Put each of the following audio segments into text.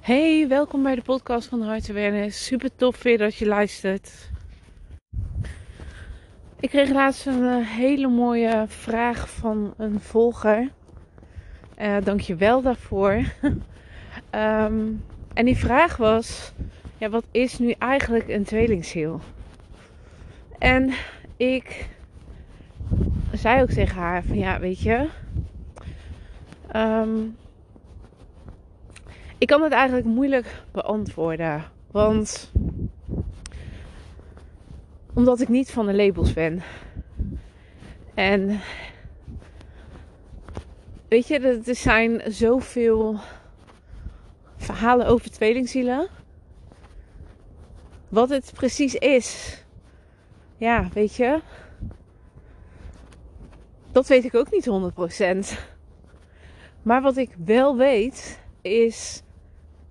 Hey, welkom bij de podcast van Heart Awareness. Super tof weer dat je luistert. Ik kreeg laatst een uh, hele mooie vraag van een volger. Uh, Dank je wel daarvoor. um, en die vraag was: ja, wat is nu eigenlijk een tweelingziel? En ik zei ook tegen haar: van ja, weet je. Um, ik kan het eigenlijk moeilijk beantwoorden. Want omdat ik niet van de labels ben. En weet je, er zijn zoveel verhalen over tweelingzielen. Wat het precies is. Ja, weet je. Dat weet ik ook niet 100%. Maar wat ik wel weet is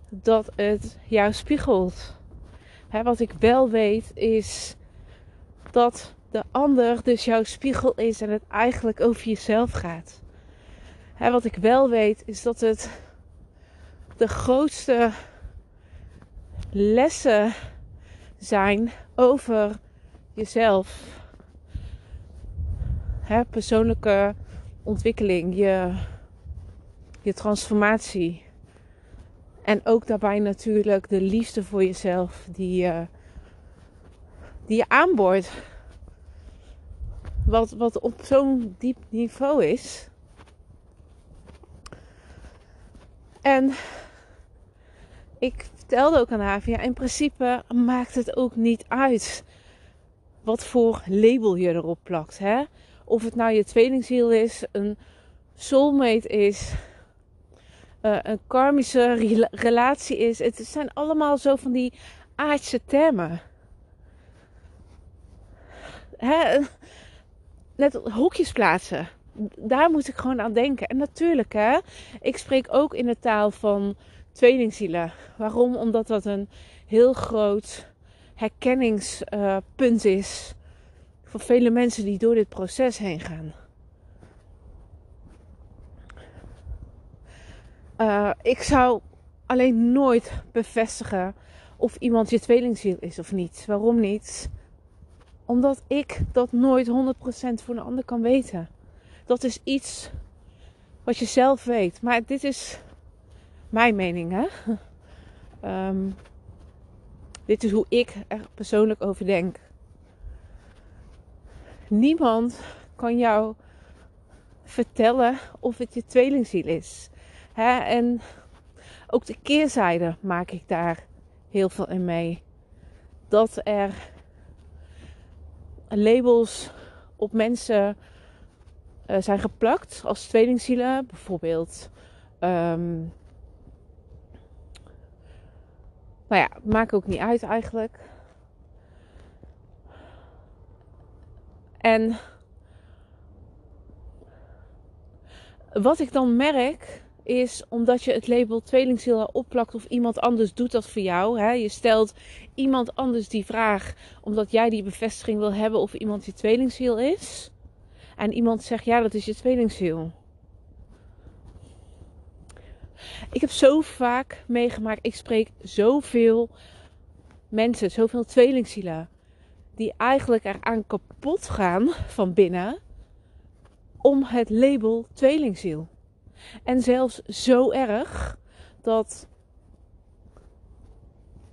dat het jou spiegelt. wat ik wel weet is dat de ander dus jouw spiegel is en het eigenlijk over jezelf gaat. wat ik wel weet is dat het de grootste lessen zijn over jezelf. persoonlijke ontwikkeling, je, je transformatie. En ook daarbij natuurlijk de liefde voor jezelf die, uh, die je aanboort. Wat, wat op zo'n diep niveau is. En ik vertelde ook aan haar, ja, in principe maakt het ook niet uit wat voor label je erop plakt. Hè? Of het nou je tweelingziel is, een soulmate is, uh, een karmische relatie is. Het zijn allemaal zo van die aardse termen. Hè? Net hokjes plaatsen. Daar moet ik gewoon aan denken. En natuurlijk, hè, ik spreek ook in de taal van tweelingzielen. Waarom? Omdat dat een heel groot herkenningspunt is voor vele mensen die door dit proces heen gaan. Uh, ik zou alleen nooit bevestigen of iemand je tweelingziel is of niet. Waarom niet? Omdat ik dat nooit 100% voor een ander kan weten. Dat is iets wat je zelf weet. Maar dit is mijn mening, hè? Um, dit is hoe ik er persoonlijk over denk. Niemand kan jou vertellen of het je tweelingziel is. Hè? En ook de keerzijde maak ik daar heel veel in mee. Dat er labels op mensen uh, zijn geplakt als tweelingzielen. Bijvoorbeeld. Um, nou ja, maakt ook niet uit eigenlijk. En wat ik dan merk is omdat je het label tweelingziel opplakt of iemand anders doet dat voor jou. Hè? Je stelt iemand anders die vraag omdat jij die bevestiging wil hebben of iemand je tweelingziel is. En iemand zegt ja, dat is je tweelingziel. Ik heb zo vaak meegemaakt, ik spreek zoveel mensen, zoveel tweelingzielen, die eigenlijk eraan kapot gaan van binnen om het label tweelingziel. En zelfs zo erg dat,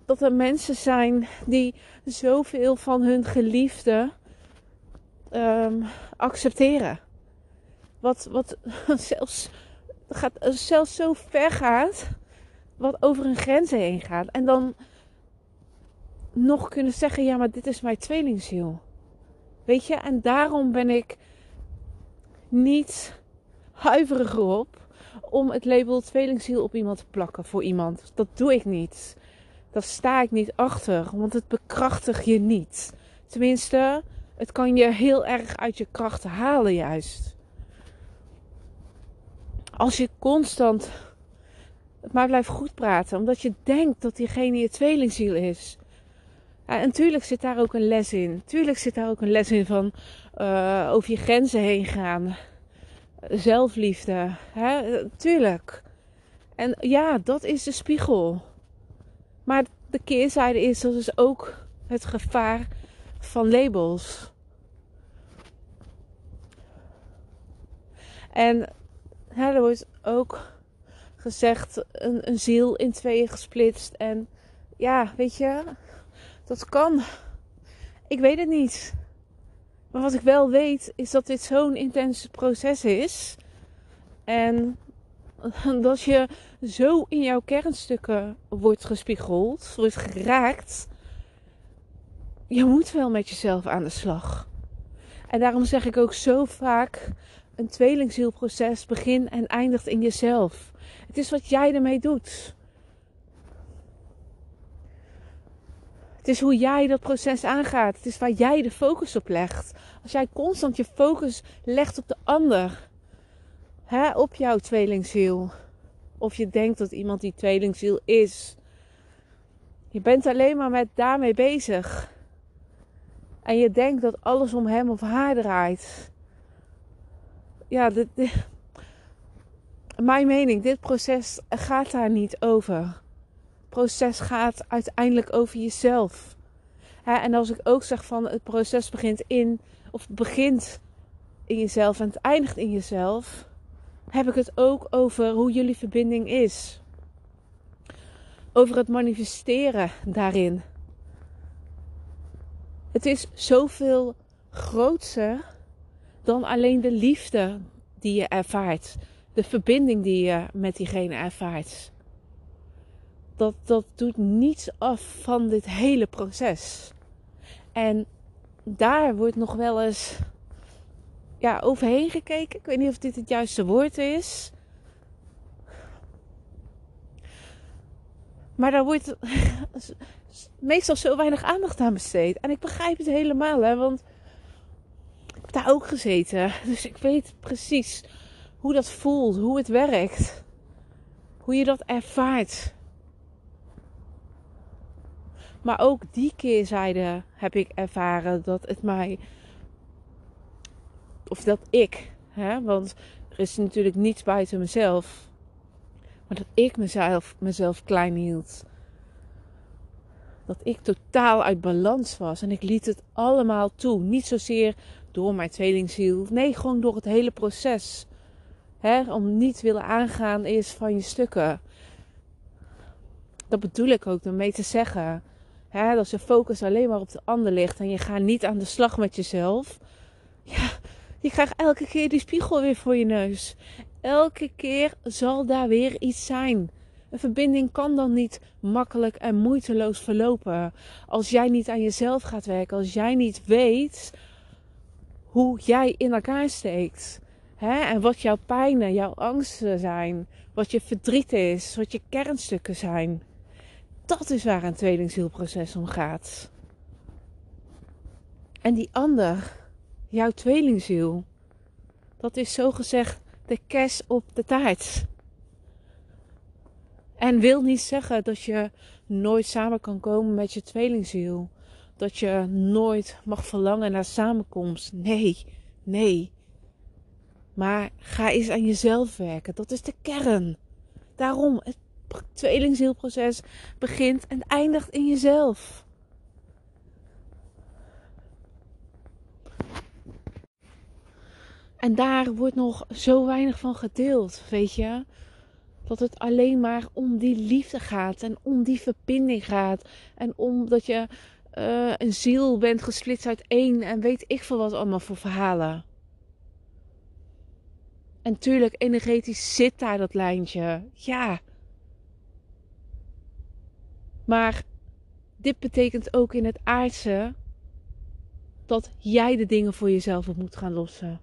dat er mensen zijn die zoveel van hun geliefde um, accepteren. Wat, wat zelfs, gaat, zelfs zo ver gaat, wat over hun grenzen heen gaat. En dan nog kunnen zeggen: ja, maar dit is mijn tweelingziel. Weet je, en daarom ben ik niet huiverig op om het label tweelingziel op iemand te plakken voor iemand. Dat doe ik niet. Daar sta ik niet achter, want het bekrachtigt je niet. Tenminste, het kan je heel erg uit je krachten halen juist. Als je constant maar blijft goed praten, omdat je denkt dat diegene je tweelingziel is. En tuurlijk zit daar ook een les in. Tuurlijk zit daar ook een les in van uh, over je grenzen heen gaan zelfliefde. Hè? Tuurlijk. En ja, dat is de spiegel. Maar de keerzijde is, dat is ook het gevaar van labels. En er wordt ook gezegd een, een ziel in tweeën gesplitst. En ja, weet je, dat kan. Ik weet het niet. Maar wat ik wel weet, is dat dit zo'n intens proces is. En dat je zo in jouw kernstukken wordt gespiegeld, wordt geraakt. Je moet wel met jezelf aan de slag. En daarom zeg ik ook zo vaak: een tweelingzielproces begint en eindigt in jezelf. Het is wat jij ermee doet. Het is hoe jij dat proces aangaat. Het is waar jij de focus op legt. Als jij constant je focus legt op de ander, hè, op jouw tweelingziel, of je denkt dat iemand die tweelingziel is, je bent alleen maar met daarmee bezig. En je denkt dat alles om hem of haar draait. Ja, dit, mijn mening, dit proces gaat daar niet over. Proces gaat uiteindelijk over jezelf. en als ik ook zeg van het proces begint in, of begint in jezelf en het eindigt in jezelf, heb ik het ook over hoe jullie verbinding is. Over het manifesteren daarin. Het is zoveel groter dan alleen de liefde die je ervaart de verbinding die je met diegene ervaart. Dat, dat doet niets af van dit hele proces. En daar wordt nog wel eens ja, overheen gekeken. Ik weet niet of dit het juiste woord is. Maar daar wordt meestal zo weinig aandacht aan besteed. En ik begrijp het helemaal, hè, want ik heb daar ook gezeten. Dus ik weet precies hoe dat voelt, hoe het werkt, hoe je dat ervaart. Maar ook die keerzijde heb ik ervaren dat het mij, of dat ik, hè, want er is natuurlijk niets buiten mezelf, maar dat ik mezelf, mezelf klein hield. Dat ik totaal uit balans was en ik liet het allemaal toe. Niet zozeer door mijn tweelingziel, nee, gewoon door het hele proces. Hè, om niet willen aangaan is van je stukken. Dat bedoel ik ook ermee te zeggen. Hè, als je focus alleen maar op de ander ligt en je gaat niet aan de slag met jezelf. Ja, je krijgt elke keer die spiegel weer voor je neus. Elke keer zal daar weer iets zijn. Een verbinding kan dan niet makkelijk en moeiteloos verlopen. Als jij niet aan jezelf gaat werken, als jij niet weet hoe jij in elkaar steekt. Hè? En wat jouw pijnen, jouw angsten zijn. Wat je verdriet is. Wat je kernstukken zijn. Dat is waar een tweelingzielproces om gaat. En die ander, jouw tweelingziel, dat is zogezegd de kes op de taart. En wil niet zeggen dat je nooit samen kan komen met je tweelingziel. Dat je nooit mag verlangen naar samenkomst. Nee, nee. Maar ga eens aan jezelf werken. Dat is de kern. Daarom, het tweelingzielproces begint en eindigt in jezelf. En daar wordt nog zo weinig van gedeeld, weet je. Dat het alleen maar om die liefde gaat en om die verbinding gaat. En om dat je uh, een ziel bent gesplitst uit één en weet ik veel wat allemaal voor verhalen. En tuurlijk, energetisch zit daar dat lijntje. Ja. Maar dit betekent ook in het aardse dat jij de dingen voor jezelf op moet gaan lossen.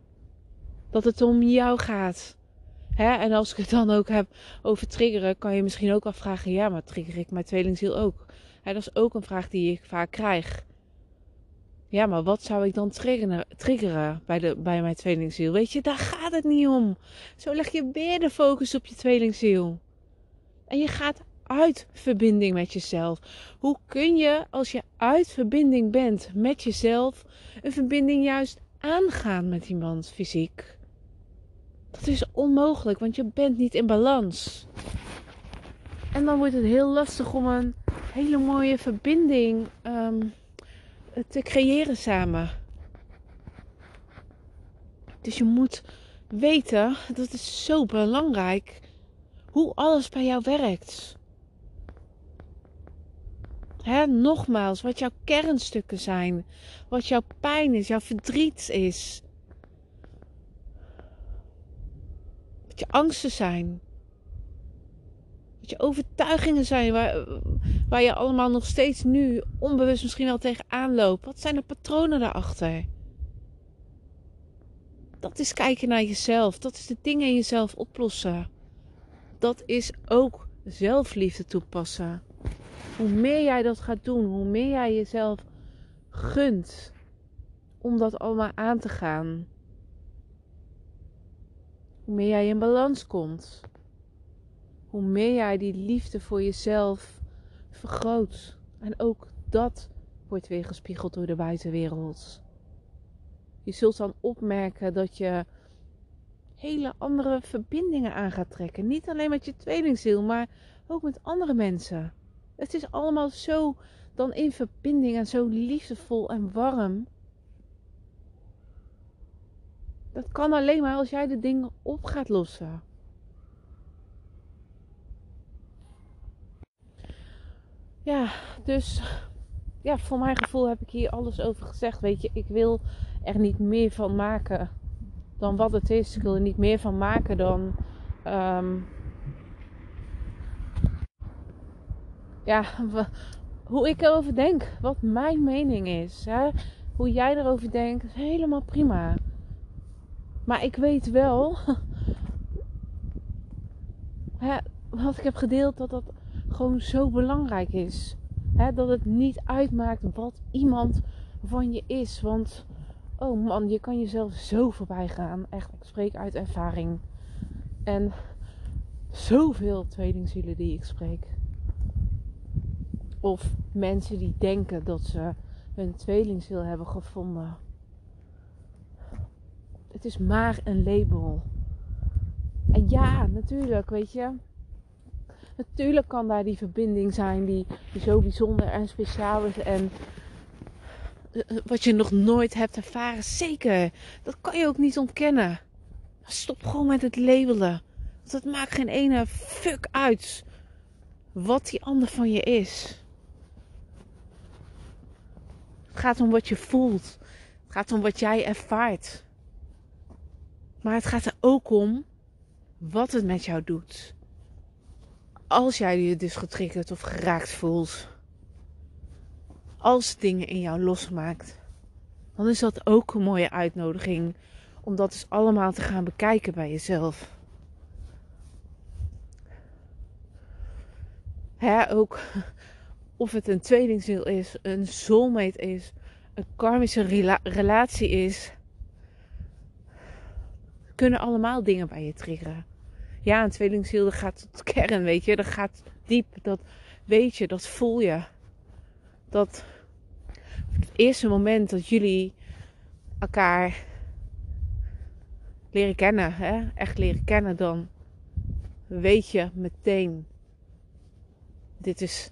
Dat het om jou gaat. Hè? En als ik het dan ook heb over triggeren, kan je misschien ook afvragen: ja, maar trigger ik mijn tweelingziel ook? Dat is ook een vraag die ik vaak krijg. Ja, maar wat zou ik dan triggeren, triggeren bij, de, bij mijn tweelingziel? Weet je, daar gaat het niet om. Zo leg je weer de focus op je tweelingziel. En je gaat uit verbinding met jezelf. Hoe kun je, als je uit verbinding bent met jezelf, een verbinding juist aangaan met iemand fysiek? Dat is onmogelijk, want je bent niet in balans. En dan wordt het heel lastig om een hele mooie verbinding ehm, te creëren samen. Dus je moet weten, dat is zo belangrijk, hoe alles bij jou werkt. Nogmaals, wat jouw kernstukken zijn, wat jouw pijn is, jouw verdriet is, wat je angsten zijn, wat je overtuigingen zijn, waar, waar je allemaal nog steeds nu onbewust misschien wel tegenaan loopt. Wat zijn de patronen daarachter? Dat is kijken naar jezelf. Dat is de dingen in jezelf oplossen. Dat is ook zelfliefde toepassen. Hoe meer jij dat gaat doen, hoe meer jij jezelf gunt om dat allemaal aan te gaan. Hoe meer jij in balans komt. Hoe meer jij die liefde voor jezelf vergroot. En ook dat wordt weer gespiegeld door de buitenwereld. Je zult dan opmerken dat je hele andere verbindingen aan gaat trekken. Niet alleen met je tweelingziel, maar ook met andere mensen. Het is allemaal zo dan in verbinding en zo liefdevol en warm. Dat kan alleen maar als jij de dingen op gaat lossen. Ja, dus ja, voor mijn gevoel heb ik hier alles over gezegd. Weet je, ik wil er niet meer van maken dan wat het is. Ik wil er niet meer van maken dan. Um, ja, hoe ik erover denk. Wat mijn mening is. Hè? Hoe jij erover denkt, is helemaal prima. Maar ik weet wel. hè, wat ik heb gedeeld, dat dat gewoon zo belangrijk is. Hè, dat het niet uitmaakt wat iemand van je is. Want oh man, je kan jezelf zo voorbij gaan. Echt, ik spreek uit ervaring. En zoveel tweelingzielen die ik spreek. Of mensen die denken dat ze hun tweelingziel hebben gevonden. Het is maar een label. En ja, natuurlijk, weet je. Natuurlijk kan daar die verbinding zijn die zo bijzonder en speciaal is. En eh, wat je nog nooit hebt ervaren. Zeker. Dat kan je ook niet ontkennen. Maar stop gewoon met het labelen. Want het maakt geen ene fuck uit wat die ander van je is. Het gaat om wat je voelt. Het gaat om wat jij ervaart. Maar het gaat er ook om wat het met jou doet. Als jij je dus getriggerd of geraakt voelt als dingen in jou losmaakt, dan is dat ook een mooie uitnodiging om dat dus allemaal te gaan bekijken bij jezelf. Hè, ook of het een tweelingziel is, een soulmate is, een karmische relatie is, kunnen allemaal dingen bij je triggeren. Ja, een tweelingziel dat gaat tot kern, weet je, dat gaat diep, dat weet je, dat voel je. Dat het eerste moment dat jullie elkaar leren kennen, hè? echt leren kennen, dan weet je meteen: dit is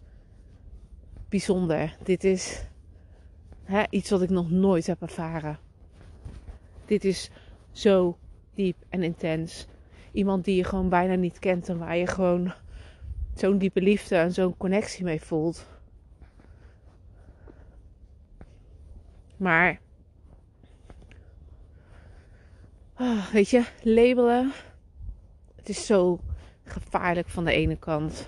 bijzonder. Dit is hè, iets wat ik nog nooit heb ervaren. Dit is zo diep en intens. Iemand die je gewoon bijna niet kent en waar je gewoon zo'n diepe liefde en zo'n connectie mee voelt. Maar, oh, weet je, labelen, het is zo gevaarlijk van de ene kant.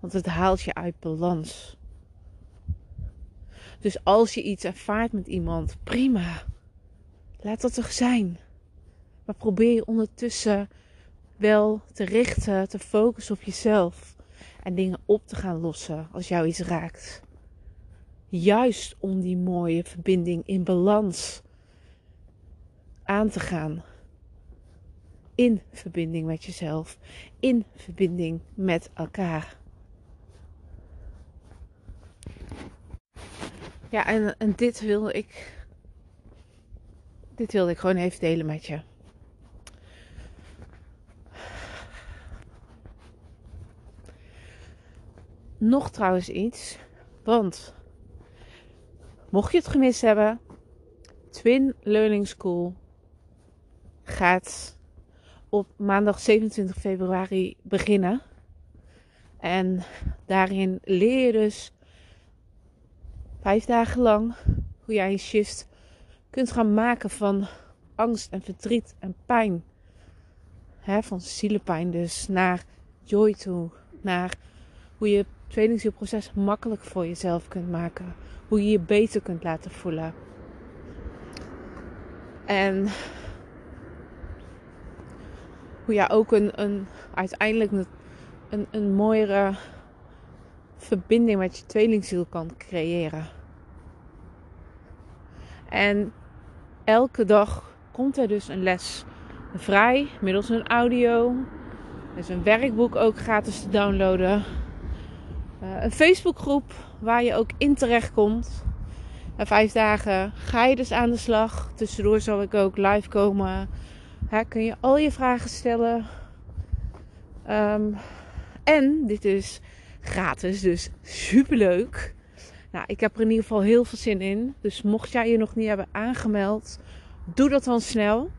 Want het haalt je uit balans. Dus als je iets ervaart met iemand, prima. Laat dat er zijn. Maar probeer je ondertussen wel te richten, te focussen op jezelf. En dingen op te gaan lossen als jou iets raakt. Juist om die mooie verbinding in balans aan te gaan. In verbinding met jezelf. In verbinding met elkaar. Ja, en, en dit wilde ik. Dit wilde ik gewoon even delen met je. nog trouwens iets. Want mocht je het gemist hebben, Twin Learning School gaat op maandag 27 februari beginnen. En daarin leer je dus vijf dagen lang hoe jij een shift kunt gaan maken van angst en verdriet en pijn. He, van zielepijn dus naar joy toe. Naar hoe je het tweelingzielproces makkelijk voor jezelf kunt maken. Hoe je je beter kunt laten voelen. En hoe je ook een, een uiteindelijk een, een mooiere verbinding met je tweelingziel kan creëren. En elke dag komt er dus een les vrij middels een audio. Er is een werkboek ook gratis te downloaden. Uh, een Facebookgroep waar je ook in terecht komt. Na vijf dagen ga je dus aan de slag. Tussendoor zal ik ook live komen. Hè, kun je al je vragen stellen. Um, en dit is gratis, dus super leuk. Nou, ik heb er in ieder geval heel veel zin in. Dus mocht jij je nog niet hebben aangemeld, doe dat dan snel.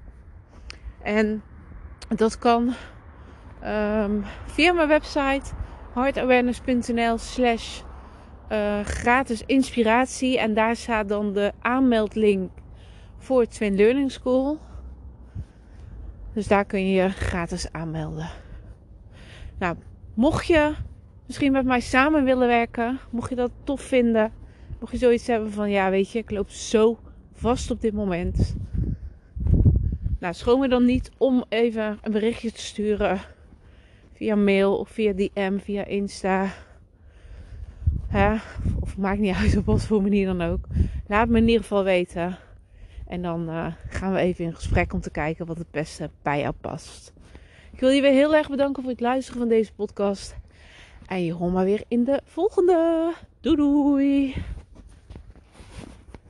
En dat kan um, via mijn website heartawareness.nl slash uh, gratis inspiratie. En daar staat dan de aanmeldlink voor Twin Learning School. Dus daar kun je je gratis aanmelden. Nou, mocht je misschien met mij samen willen werken, mocht je dat tof vinden, mocht je zoiets hebben van ja, weet je, ik loop zo vast op dit moment. Nou, schroom me dan niet om even een berichtje te sturen via mail of via DM, via Insta. Of maakt niet uit op wat voor manier dan ook. Laat me in ieder geval weten. En dan uh, gaan we even in gesprek om te kijken wat het beste bij jou past. Ik wil je weer heel erg bedanken voor het luisteren van deze podcast. En je hoort maar weer in de volgende. Doei doei!